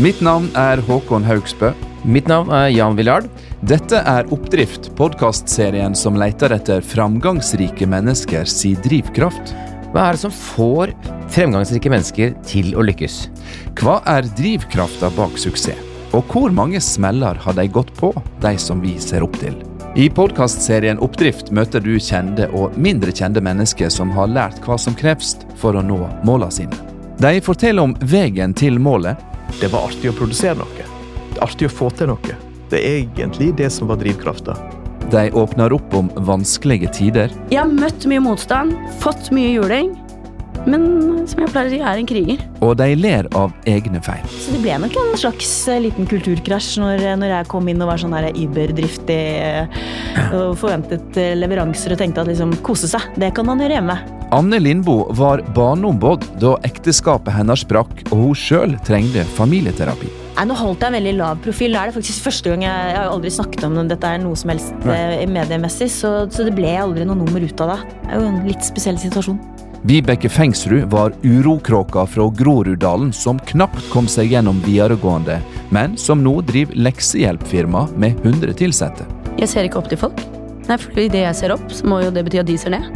Mitt navn er Håkon Haugsbø. Mitt navn er Jan Villard. Dette er Oppdrift, podkastserien som leter etter framgangsrike menneskers si drivkraft. Hva er det som får fremgangsrike mennesker til å lykkes? Hva er drivkrafta bak suksess? Og hvor mange smeller har de gått på, de som vi ser opp til? I podkastserien Oppdrift møter du kjente og mindre kjente mennesker som har lært hva som kreves for å nå målene sine. De forteller om veien til målet, Det var artig å produsere noe. Det er artig å få til noe. Det er egentlig det som var drivkrafta. de åpner opp om vanskelige tider, Jeg har møtt mye motstand, fått mye juling, men som jeg pleier å si, er en kriger. og de ler av egne feil. Så det ble nok en slags eh, liten kulturkrasj når, når jeg kom inn og var sånn her überdriftig eh, og forventet eh, leveranser og tenkte at liksom kose seg, det kan man gjøre hjemme. Anne Lindboe var barneombud da ekteskapet hennes sprakk og hun sjøl trengte familieterapi. Nei, nå holdt jeg en veldig lav profil. Det er det faktisk første gang jeg, jeg har aldri snakket om dette er noe som helst eh, mediemessig, så, så det ble aldri noe nummer ut av det. Det er jo en litt spesiell situasjon. Vibeke Fengsrud var urokråka fra Groruddalen som knapt kom seg gjennom videregående, men som nå driver leksehjelpfirma med 100 ansatte. Jeg ser ikke opp til folk. Nei, for Idet jeg ser opp, så må jo det bety at de ser ned.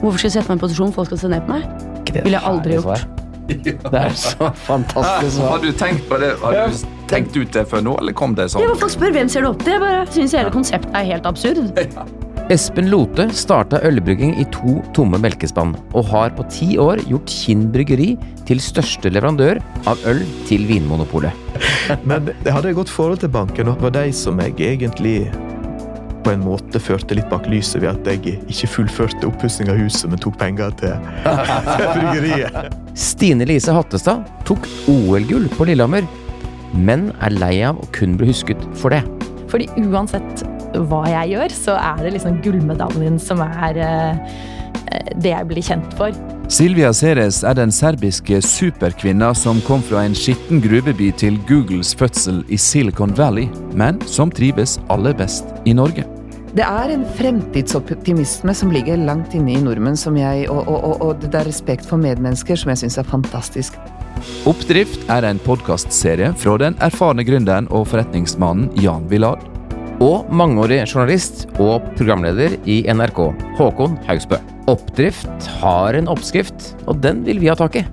Hvorfor skal jeg sette meg i en posisjon folk skal se ned på meg? Ville jeg aldri gjort. Det er så fantastisk svar. Har du tenkt på det? Har du tenkt ut det før nå, eller kom det sånn? Ja, Folk spør hvem ser du opp til. Jeg bare syns hele konseptet er helt absurd. Espen Lote starta ølbrygging i to tomme melkespann, og har på ti år gjort Kinn bryggeri til største leverandør av øl til Vinmonopolet. Men jeg hadde et godt forhold til banken, og det var de som jeg egentlig på en måte førte litt bak lyset ved at jeg ikke fullførte oppussing av huset, men tok penger til, til bryggeriet. Stine Lise Hattestad tok OL-gull på Lillehammer, men er lei av å kun bli husket for det. Fordi uansett hva jeg gjør, så er det liksom gullmedaljen som er eh, det jeg blir kjent for. Silvia Ceres er den serbiske superkvinna som kom fra en skitten gruveby til Googles fødsel i Silicon Valley, men som trives aller best i Norge. Det er en fremtidsoptimisme som ligger langt inne i nordmenn, som jeg, og, og, og, og det er respekt for medmennesker som jeg syns er fantastisk. Oppdrift er en podkastserie fra den erfarne gründeren og forretningsmannen Jan Villard. Og mangeårig journalist og programleder i NRK, Håkon Haugsbø. Oppdrift har en oppskrift, og den vil vi ha tak i.